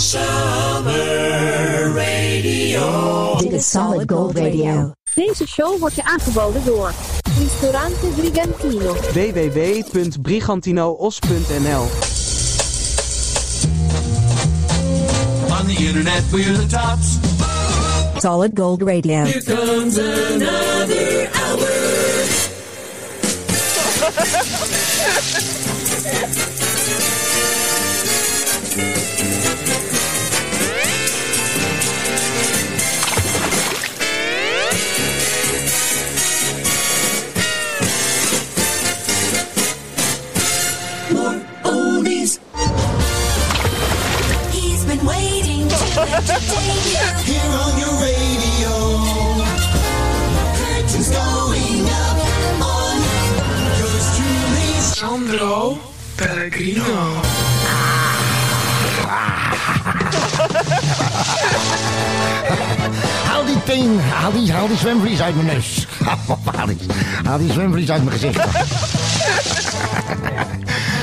Summer Radio. Dit is Solid Gold Radio. Deze show wordt je aangeboden door Ristorante Brigantino. www.brigantinoos.nl On the internet, we're the tops. Solid Gold Radio. Here comes another hour. On your going up Sandro Pellegrino. Haal die teen, haal die, haal die zwemvlies uit mijn neus. haal, die, haal die zwemvlies uit mijn gezicht.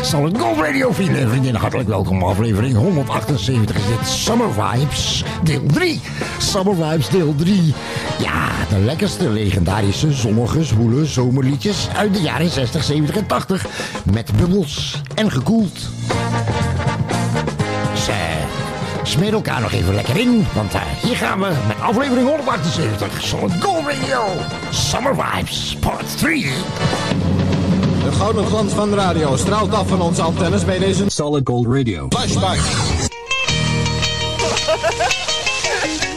Solid Gold Radio, vrienden en vriendinnen. Hartelijk welkom. Aflevering 178 is dit Summer Vibes, deel 3. Summer Vibes, deel 3. Ja, de lekkerste legendarische, zonnige, zwoele zomerliedjes uit de jaren 60, 70 en 80. Met bubbels en gekoeld. Eh, smeer elkaar nog even lekker in, want eh, hier gaan we met aflevering 178. Solid Gold Radio, Summer Vibes, part 3. De gouden glans van de radio straalt af van onze antennes bij deze Solid Gold Radio. flashback.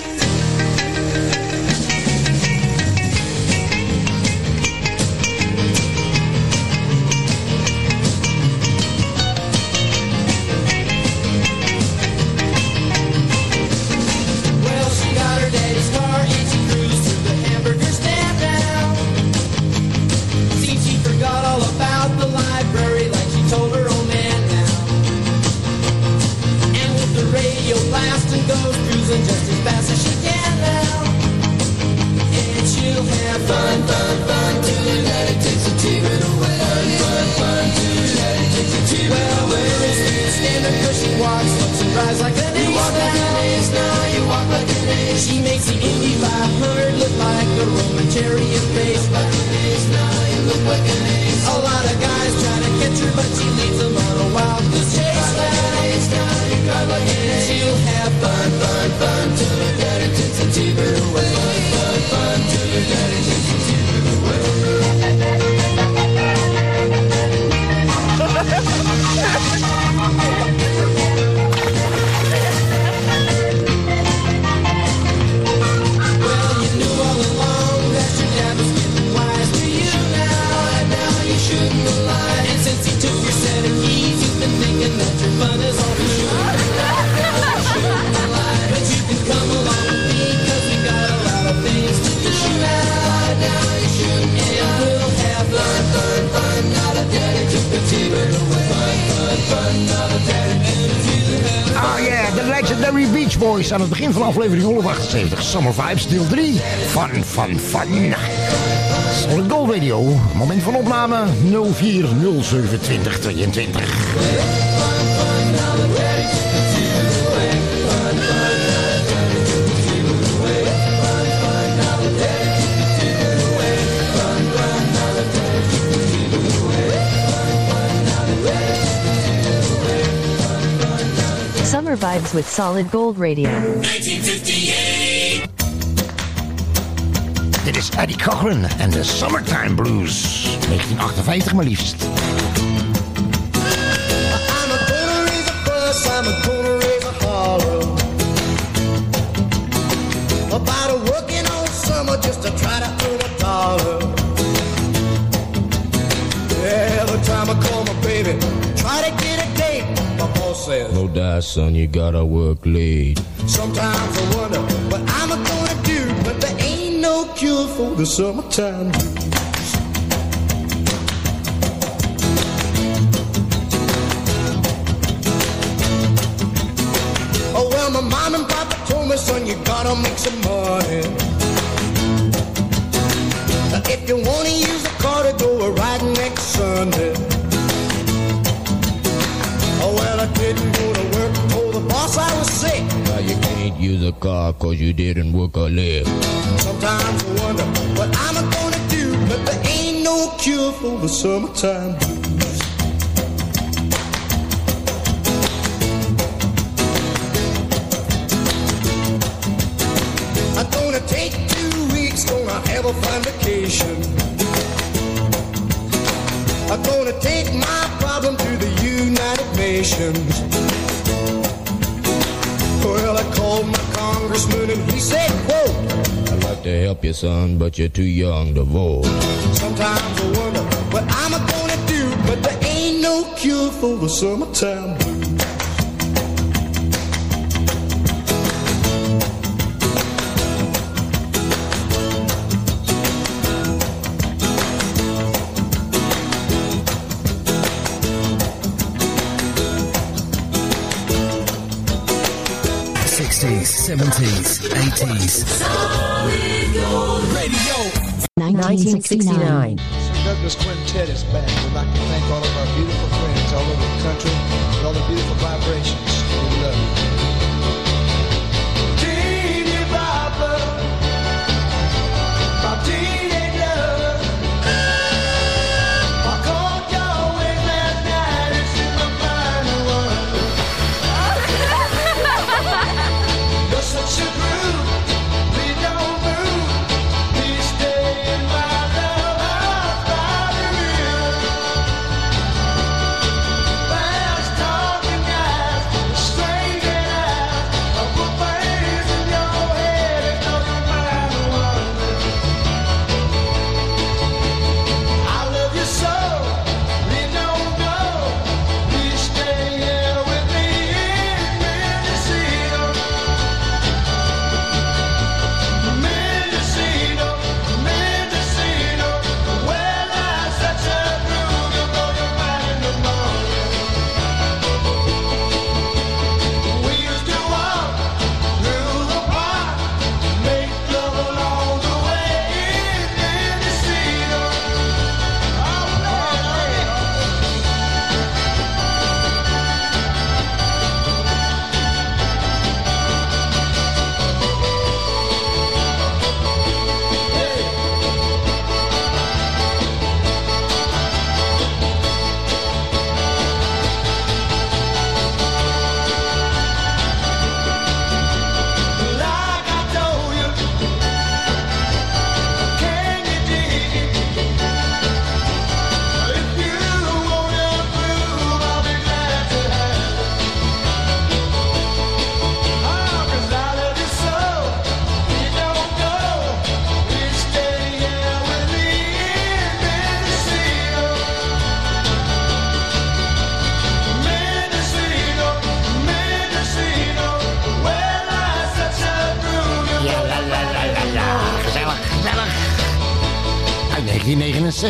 Roman chariot race. Like an ace now, you look. A lot of guys try to catch her, but she leads them on a wild goose chase. Ace now, you drive like. She'll have fun, fun, fun till Beach Boys aan het begin van aflevering 178. Summer Vibes, deel 3. Fun, fun, fun. Solid Gold Radio. Moment van opname 04072022. Summer Vibes with Solid Gold Radio. 1958. Dit is Eddie Cochran en de Summertime Blues. 1958 maar liefst. Die, son, you gotta work late. sometimes I wonder what I'm gonna do But there ain't no cure for the summertime Oh well, my mom and papa told me, son, you gotta make some money. Use a car cause you didn't work a leg. Sometimes I wonder what I'm gonna do, but there ain't no cure for the summertime blues. I'm gonna take two weeks, gonna have a fun vacation. I'm gonna take my problem to the United Nations. Congressman and he said, quote, I'd like to help you, son, but you're too young to vote. Sometimes I wonder what I'm gonna do, but there ain't no cure for the summertime blues. Sixties, seventies, eighties. 1969. Douglas Quintet is back. We'd like to thank all of our beautiful friends all over the country for all the beautiful vibrations.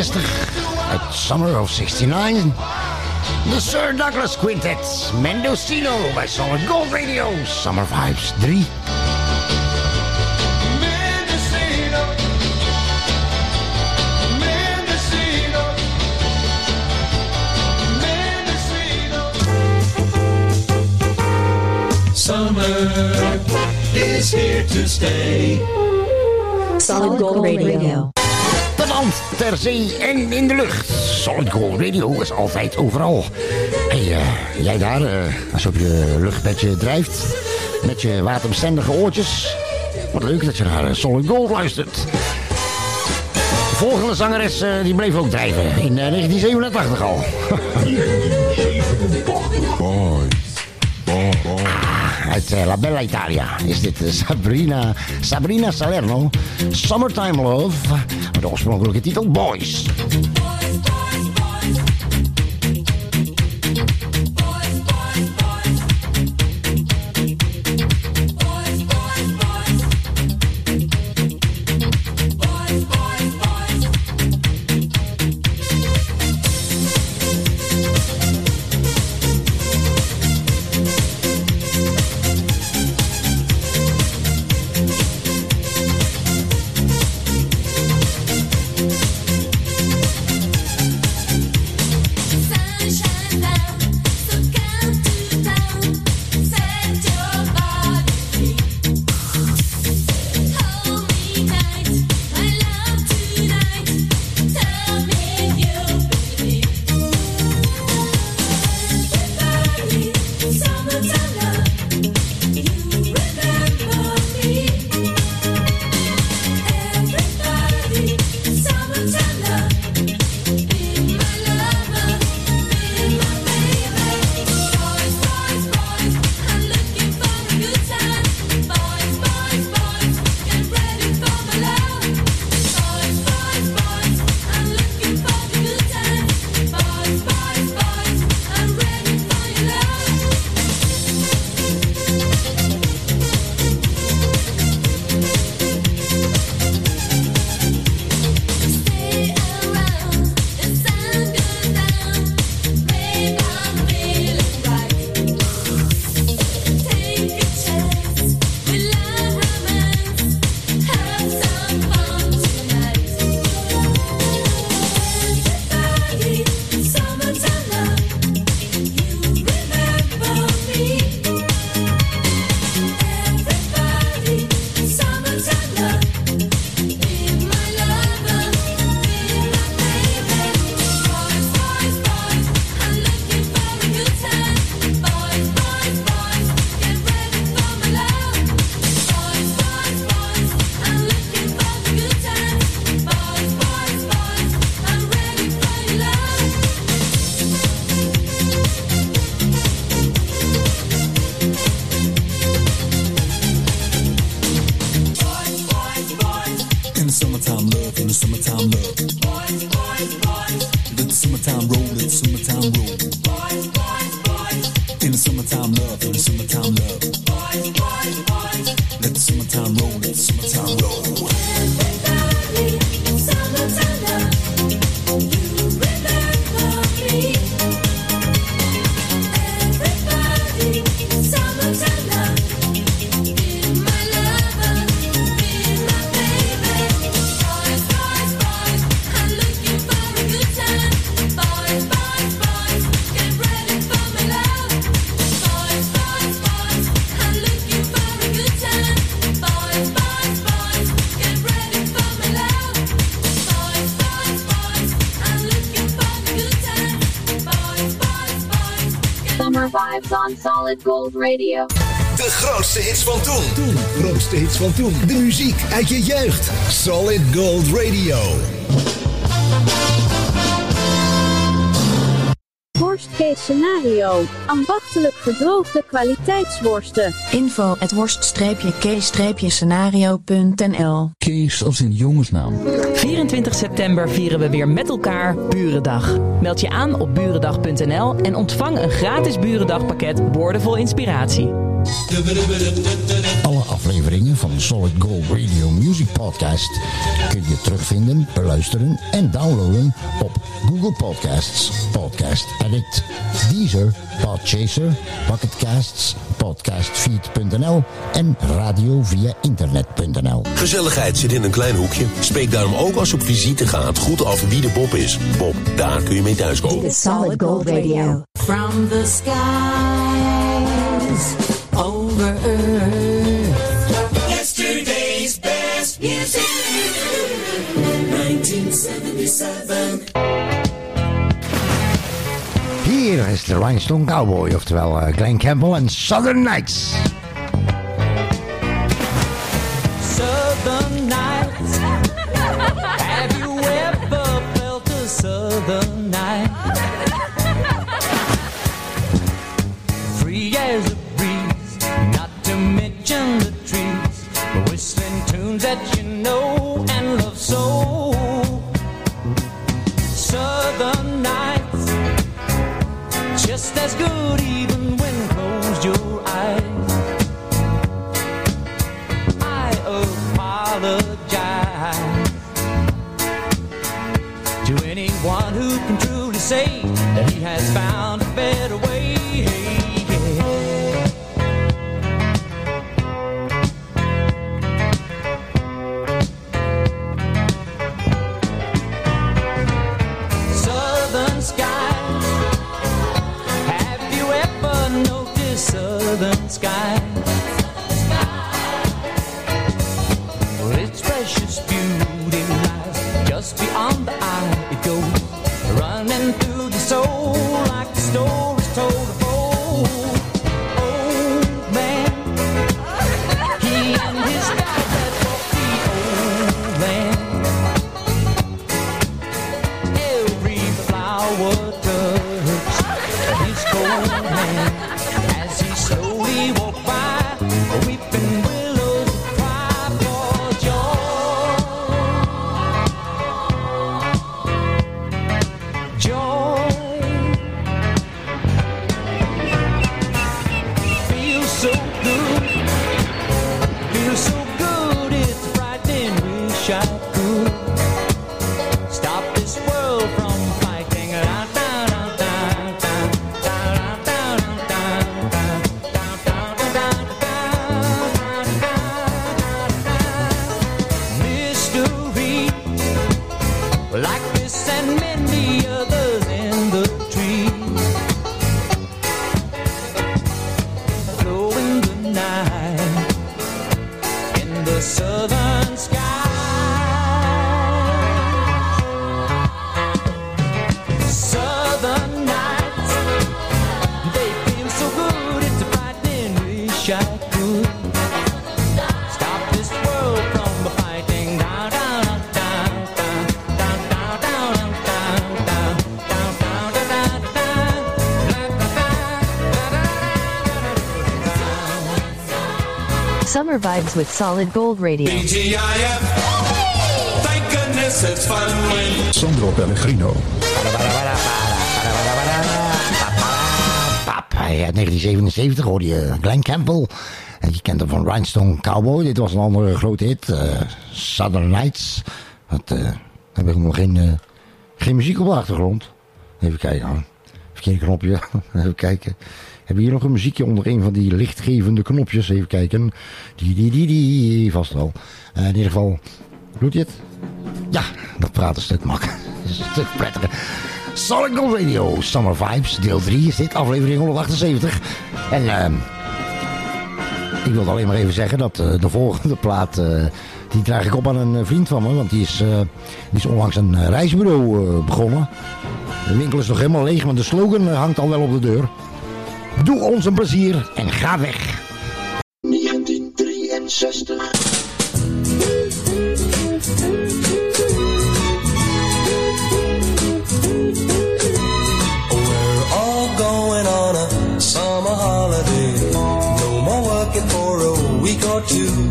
1969. Uit Summer of 69. De Sir Douglas Quintet. Mendocino bij Solid Gold Radio. Summer Vibes 3. Mendocino, Mendocino, Mendocino. Summer is here to stay. Solid Gold Radio. Land, ter zee en in de lucht. Solid Gold Radio is altijd overal. hey, eh, jij daar, eh, als je op je luchtbedje drijft... met je waterbestendige oortjes... Wat leuk dat je naar eh, Solid Gold luistert. De volgende zangeres die bleef ook drijven. In eh, 1987 al. Ah, uit eh, La Bella Italia is dit eh, Sabrina, Sabrina Salerno. Summertime Love. Met de oorspronkelijke titel Boys. love you. Solid Gold Radio. De grootste hits van toen. Toen, grootste hits van toen. De muziek uit je jeugd. Solid Gold Radio. Worstcase scenario. Ambachtelijk gedroogde kwaliteitsworsten. Info at worst-case-scenario.nl Kees als in jongensnaam. 24 september vieren we weer met elkaar Burendag. Meld je aan op burendag.nl en ontvang een gratis Burendagpakket Woordenvol Inspiratie. Alle afleveringen van de Solid Gold Radio Music Podcast kun je terugvinden, beluisteren en downloaden op Google Podcasts, Podcast Edit, Deezer, Podchaser, Bucketcasts, podcastfeed.nl en radio via internet.nl. Gezelligheid zit in een klein hoekje. Spreek daarom ook als je op visite gaat goed af wie de Bob is. Bob, daar kun je mee thuiskomen. Solid Gold Radio. From the skies over earth. Yesterday's best music. 1977. Hier is de Rhinestone Cowboy, oftewel eh, Glenn Campbell en Southern Nights. has found. vibes with solid gold radio. Thank goodness it's fun when... Sandro Pellegrino. Ja, 1977 hoorde je Glenn Campbell. En je kent hem van Rhinestone Cowboy. Dit was een andere grote hit. Eh, Southern Nights. Dat, uh, eh, heb ik nog geen, eh, geen muziek op de achtergrond. Even kijken hoor. Verkeerde knopje. Even kijken. Hebben hier nog een muziekje onder een van die lichtgevende knopjes? Even kijken. Die, die, die, die. Vast wel. Eh, in ieder geval. Doet hij het? Ja, dat praat een stuk makkelijker. Is een stuk prettiger. Solid Gold Radio, Summer Vibes, deel 3 is dit, aflevering 178. En ehm ik wilde alleen maar even zeggen dat eh, de volgende plaat, eh, die draag ik op aan een vriend van me. Want die is, die is onlangs een reisbureau begonnen. De winkel is nog helemaal leeg, maar de slogan hangt al wel op de deur. Doe ons een plezier en ga weg. 1963. We're all going on a summer holiday. No more working for a week or two.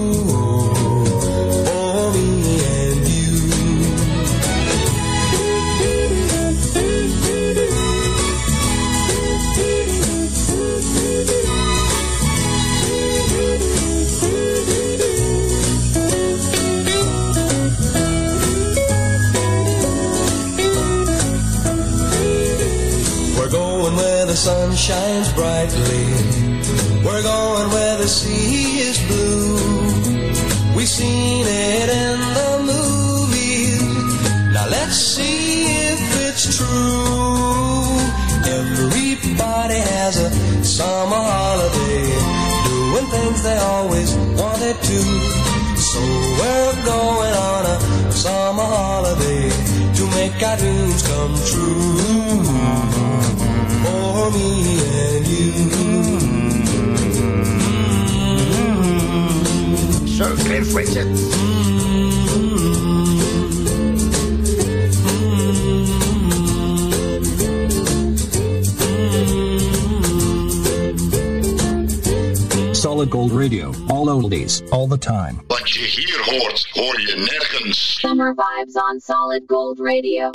Time. Wat je hier hoort, hoor je nergens. Summer vibes on Solid Gold Radio.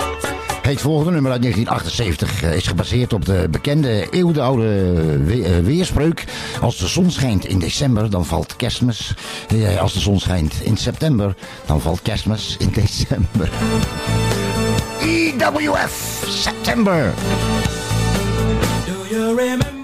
Het volgende nummer uit 1978 eh, is gebaseerd op de bekende eeuwenoude we- eh, weerspreuk. Als de zon schijnt in december, dan valt kerstmis. Eh, Als de zon schijnt in september, dan valt kerstmis in december. EWF, September. Do you remember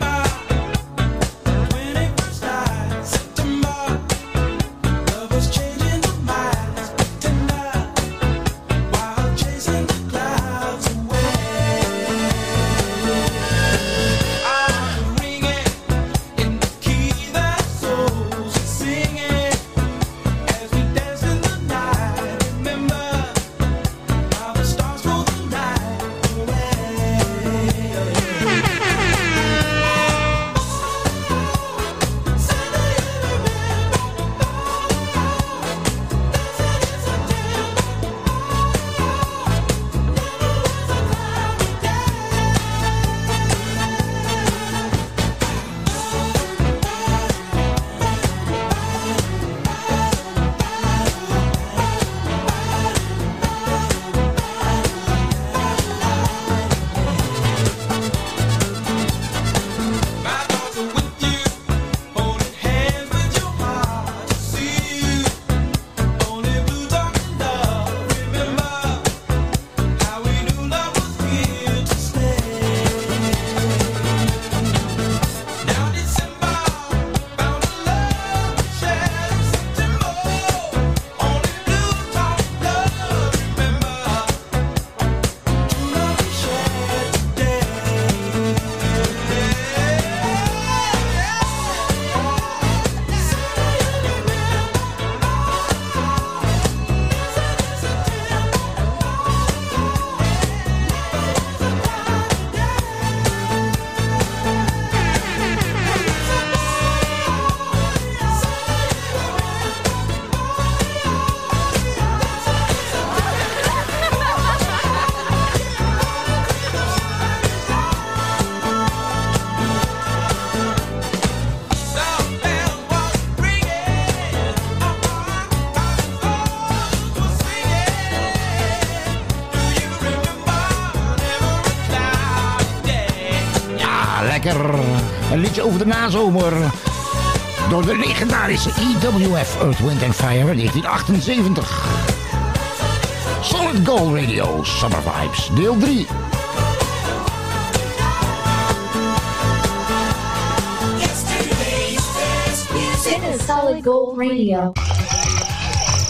over de nazomer. Door de legendarische EWF Earth, Wind and Fire 1978. Solid Gold Radio, Summer Vibes, deel 3. Solid Gold Radio.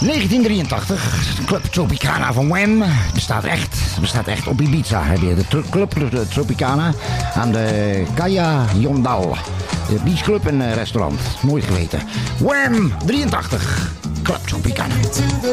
1983, Club Tropicana van Wem bestaat echt, bestaat echt op Ibiza. Heb je de club Tropicana aan de Kaya Yondal, De beachclub en eh, restaurant. mooi geweten. Wham! 83. Club Tropicana. To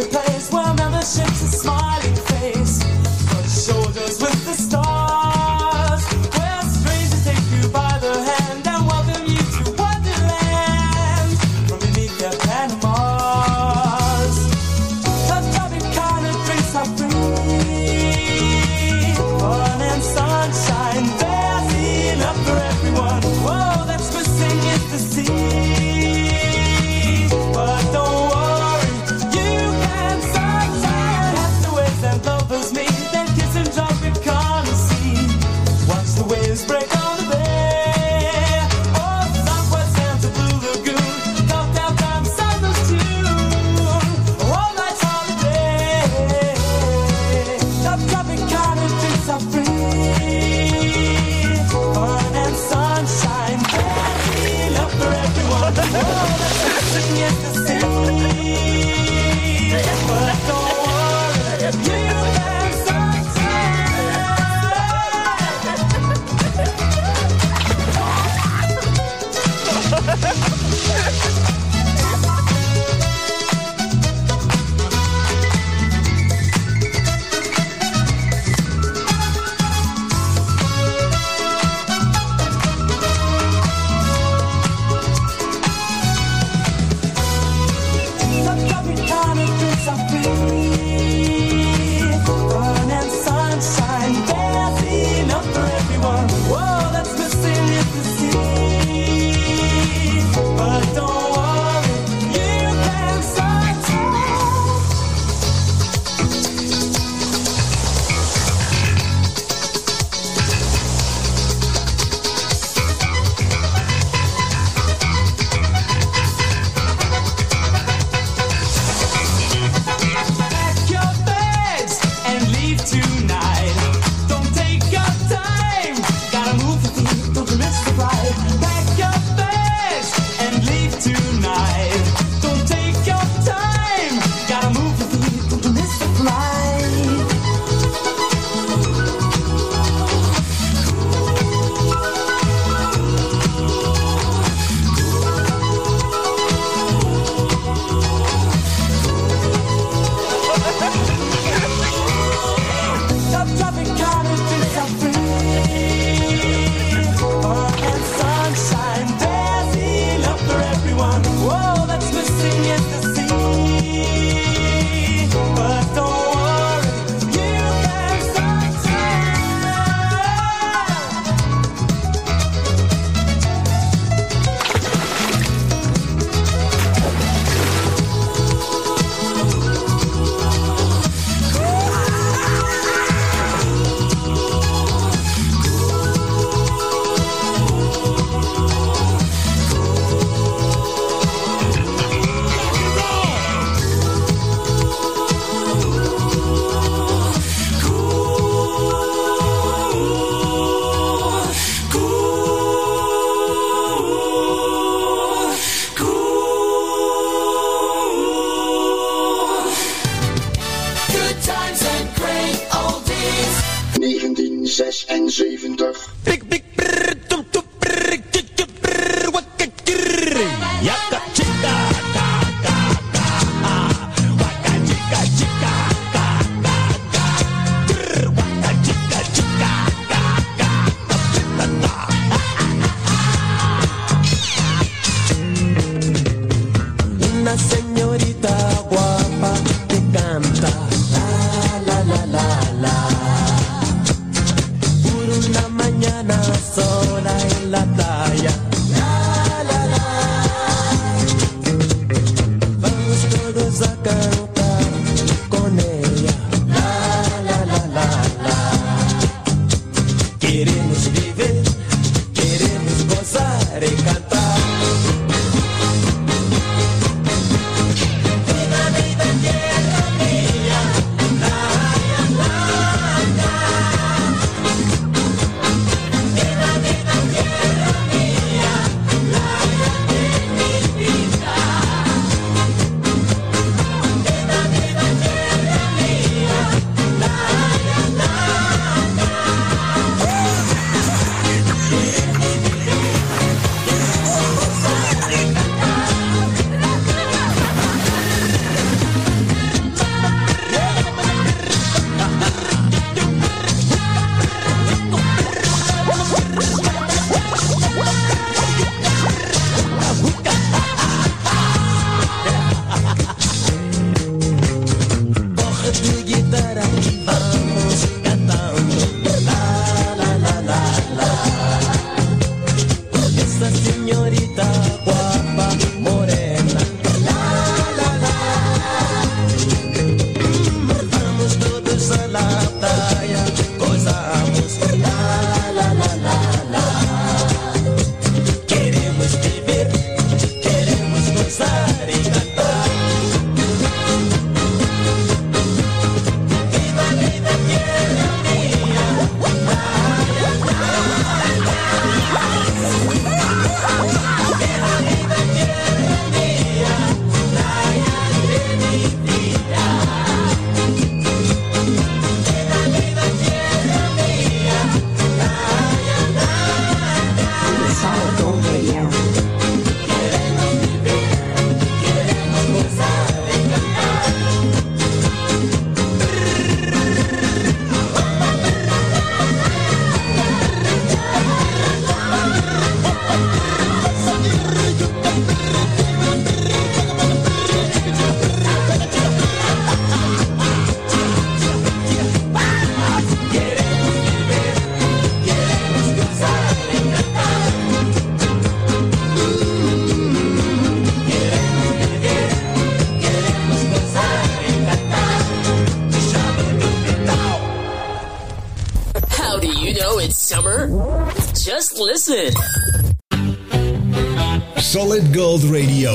Solid Gold Radio.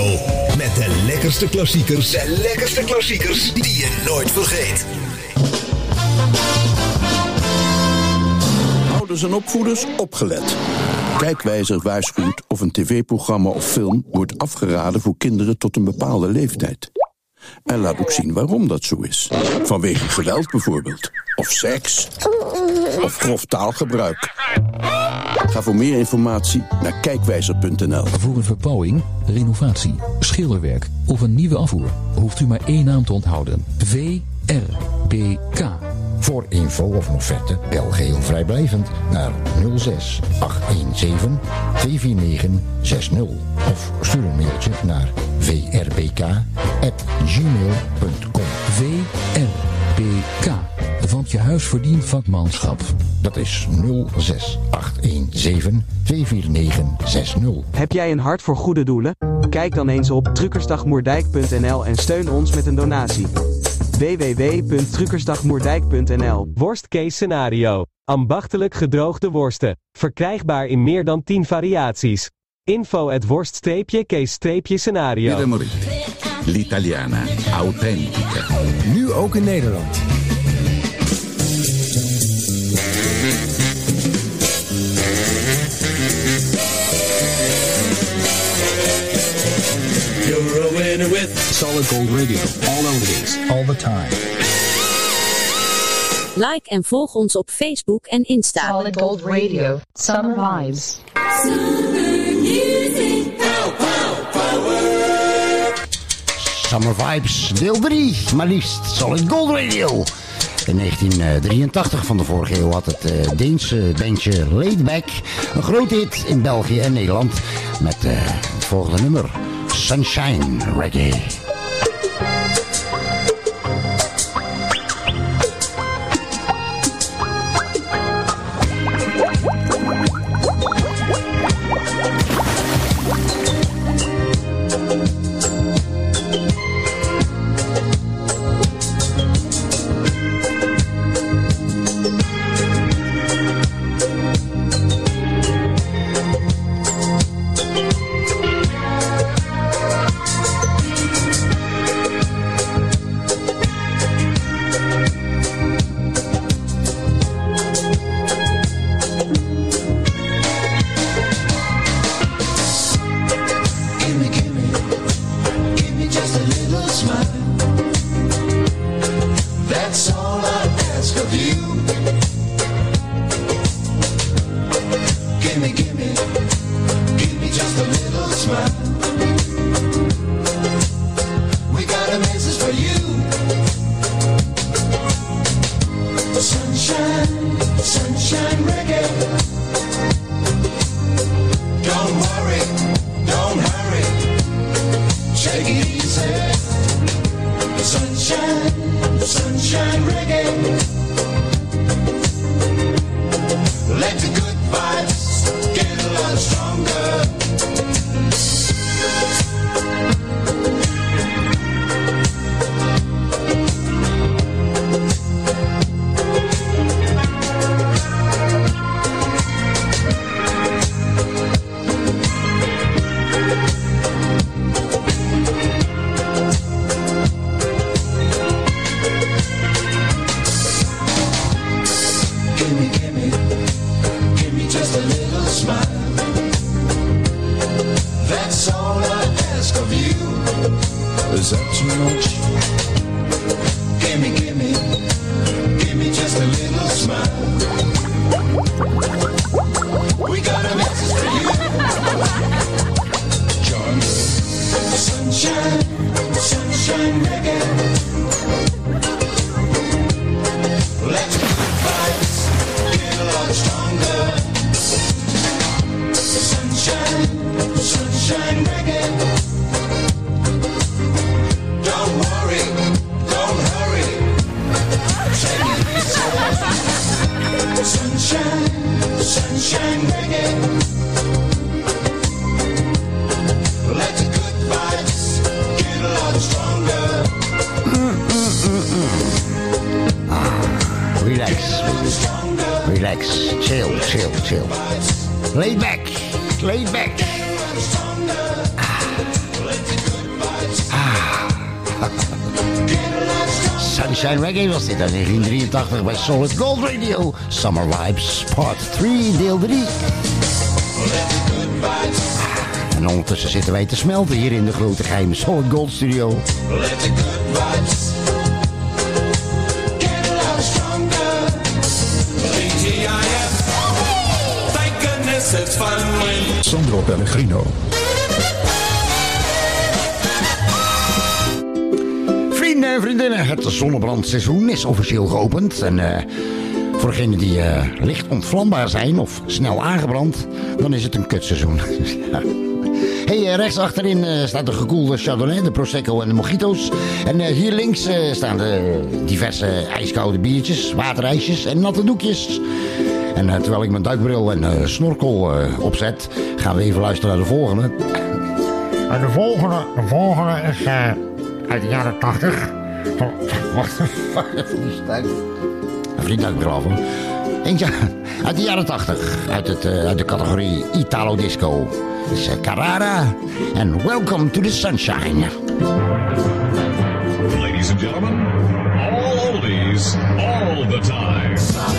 Met de lekkerste klassiekers. De lekkerste klassiekers die je nooit vergeet. Ouders en opvoeders opgelet. Kijkwijzer waarschuwt of een tv-programma of film wordt afgeraden voor kinderen tot een bepaalde leeftijd. En laat ook zien waarom dat zo is. Vanwege geweld bijvoorbeeld. Of seks. Of grof taalgebruik. Ga voor meer informatie naar kijkwijzer.nl. Voor een verbouwing, renovatie, schilderwerk of een nieuwe afvoer hoeft u maar één naam te onthouden. VRBK. Voor info of een offerte bel geheel vrijblijvend naar 06 817 24960 of stuur een mailtje naar vrbk@gmail.com. VRBK. Want je huis verdient vakmanschap. Dat is 06 817 24960. Heb jij een hart voor goede doelen? Kijk dan eens op truckersdagmoerdijk.nl en steun ons met een donatie. www.truckersdagmoerdijk.nl Worst case scenario. Ambachtelijk gedroogde worsten. Verkrijgbaar in meer dan 10 variaties. Info at worst-case-scenario. L'italiana autentica. Nu ook in Nederland. You're a winner with Solid Gold Radio. All oldies, all the time. Like en volg ons op Facebook en Insta. Solid Gold Radio. Summer Vibes. Summer Vibes, deel 3, maar liefst Solid Gold Radio. In 1983 van de vorige eeuw had het eh, Deense bandje Laidback een grote hit in België en Nederland met eh, het volgende nummer, Sunshine Reggae. Smile. That's all I ask of you. Is that too much? Uit 1983 bij Solid Gold Radio. Summer Vibes Part 3, deel 3. En ondertussen zitten wij te smelten hier in de grote geheime Solid Gold Studio. Let the vriendinnen, het zonnebrandseizoen is officieel geopend. En eh, voor degenen die eh, licht ontvlambaar zijn of snel aangebrand, dan is het een kutseizoen. Ja. Hey, eh, rechts achterin staat de gekoelde Chardonnay, de Prosecco en de Mojito's. En hier links staan de diverse ijskoude biertjes, waterijsjes en natte doekjes. En terwijl ik mijn duikbril en snorkel opzet, gaan we even luisteren naar de volgende. En de volgende, de volgende is uit de jaren 80. Af, hoor. Eentje uit de jaren 80, uit, het, eh, uit de categorie Italo Disco. Eh, Carrara en Welcome to the Sunshine. Ladies and gentlemen, all oldies, all the time.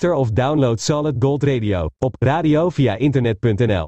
Of download Solid Gold Radio op radio via internet.nl.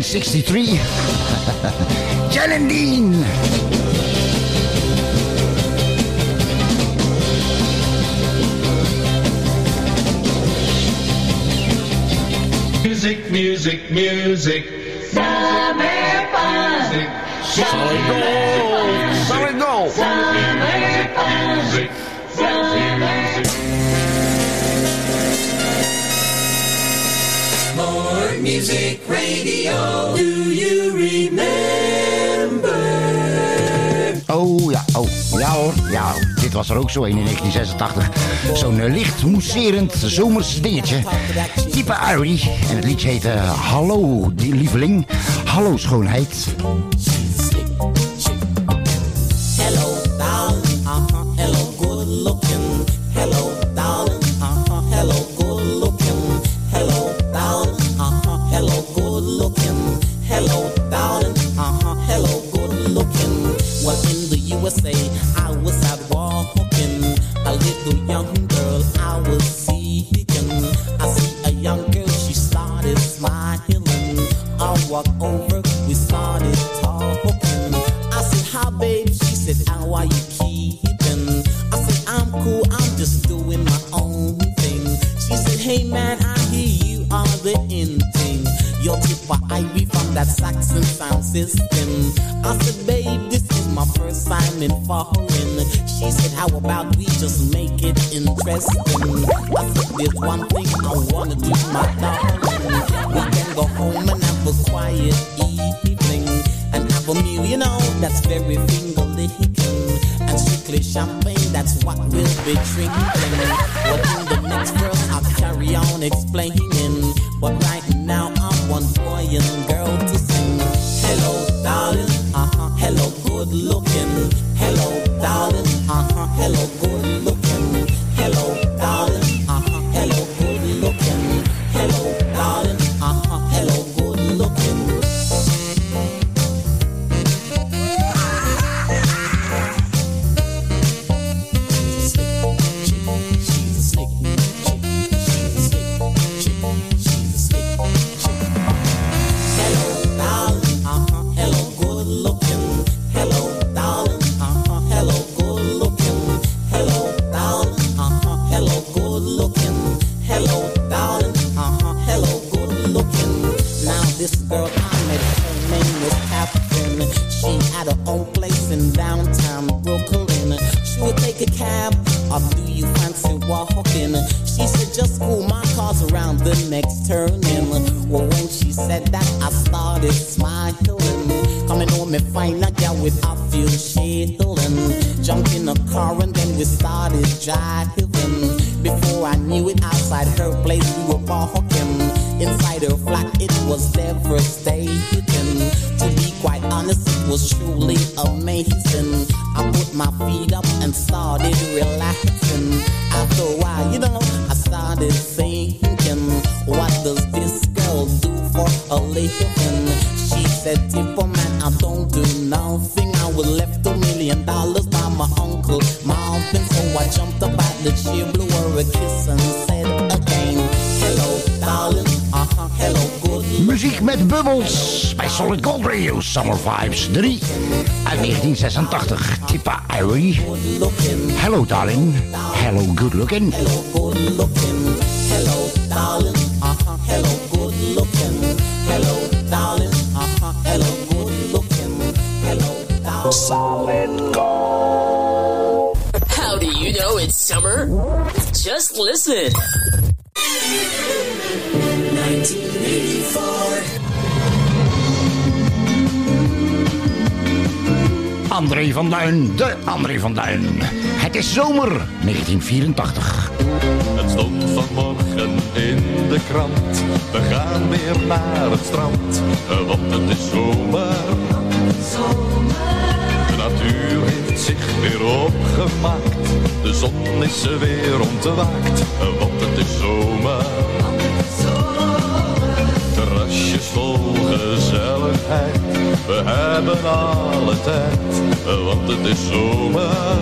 1963. Jan en Dean. Music, music, music. Summer fun. Solid gold. Solid gold. Summer fun. Summer Music radio. Do you remember? Oh ja, oh ja hoor. Ja, dit was er ook zo in 1986. Zo'n eh, licht mousserend zomers dingetje. Type Irie. En het liedje heette Hallo, die lieveling. Hallo schoonheid. That Saxon sound system. I said, babe, this is my first time in foreign. She said, how about we just make it interesting? I said, there's one thing I wanna do, my darling. We can go home and have a quiet evening and have a meal, you know, that's very finger licking. And strictly champagne, that's what we'll be drinking. But in the next verse, I'll carry on explaining. But right now, I want boy and I don't do nothing. I was left a million dollars by my uncle Marvin. So I jumped up out the chair, blew her a kiss and said again, hello, darling. Uh-huh, hello, good Muziek met bubbels bij Solid Gold Radio Summer Vibes 3 uit 1986. Tippa Irie. Hello darling. Hello good looking. good looking. Hello, darling. Uh-huh, hello, Solid gold. How do you know it's summer? Just listen. 1984. André van Duin, de André van Duin. Het is zomer 1984. Het stond vanmorgen in de krant. We gaan weer naar het strand, want het is zomer. De natuur heeft zich weer opgemaakt. De zon is er weer ontwaakt, want het is zomer. Terrasjes vol gezelligheid, we hebben alle tijd, want het is zomer.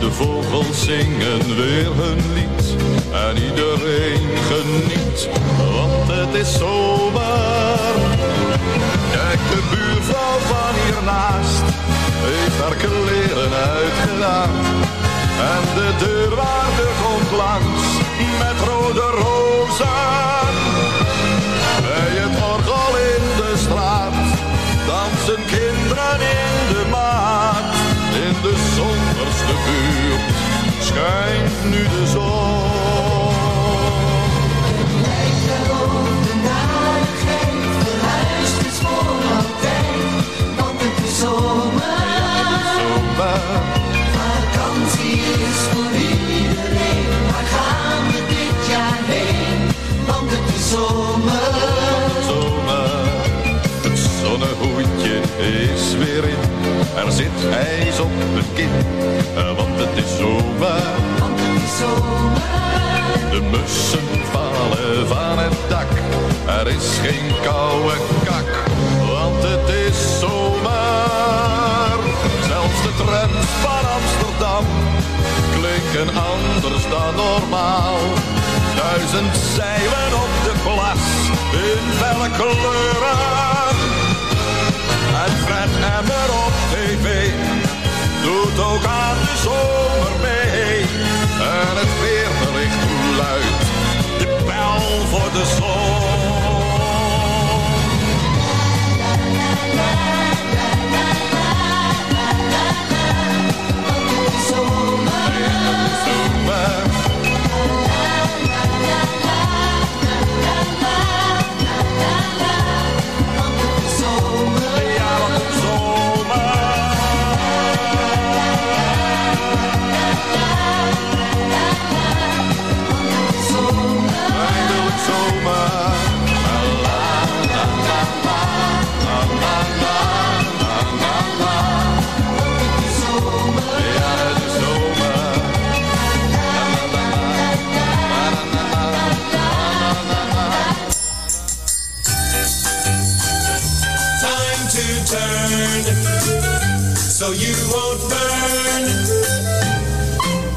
De vogels zingen weer hun lied en iedereen geniet, want het is zomer. De buurvrouw van hiernaast heeft haar kleren uitgedaan. En de deurwaarder komt langs met rode rozen. Bij het orgel in de straat dansen kinderen in de maat. In de zonderste buurt schijnt nu zit ijs op het kin, eh, want het is zomer. Want het is zomer. De mussen vallen van het dak. Er is geen koude kak, want het is zomer. Zelfs de trams van Amsterdam klinken anders dan normaal. Duizend zeilen op de plas in felle kleuren. En Fred Emmer op tv doet ook aan de zomer mee. En het weerbericht luidt de bel voor de zon. Zomer. Turn so you won't burn.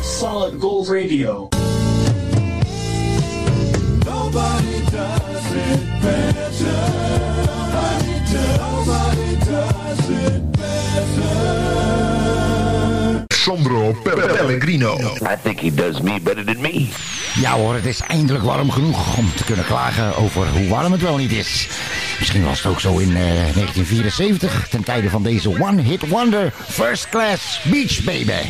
Solid Gold Radio. Sandro Pellegrino. I think he does me better than me. Ja hoor, het is eindelijk warm genoeg om te kunnen klagen over hoe warm het wel niet is. Misschien was het ook zo in eh, 1974, ten tijde van deze One Hit Wonder First Class Beach Baby.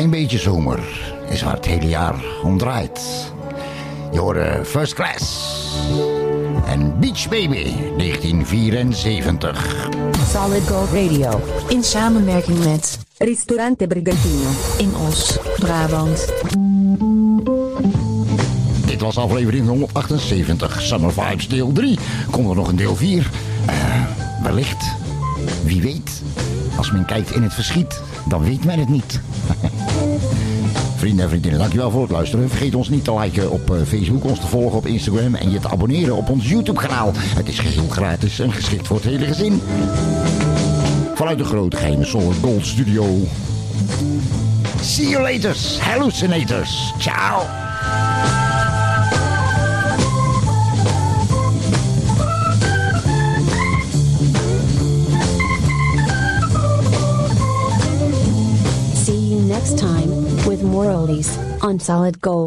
Klein beetje zomer is waar het hele jaar om draait. Je hoorde First Class en Beach Baby 1974. Solid Gold Radio. In samenwerking met Ristorante Brigantino. In Os, Brabant. Dit was aflevering 178, Summer Vibes deel 3. Komt er nog een deel 4? Eh, wellicht. Wie weet. Als men kijkt in het verschiet, dan weet men het niet. Vrienden en vriendinnen, dankjewel voor het luisteren. Vergeet ons niet te liken op eh, Facebook, ons te volgen op Instagram en je te abonneren op ons YouTube kanaal. Het is geheel gratis en geschikt voor het hele gezin. Vanuit de grote geheime Gold Studio. See you later, hallucinators. Ciao. See you next time with more oldies on Solid Gold.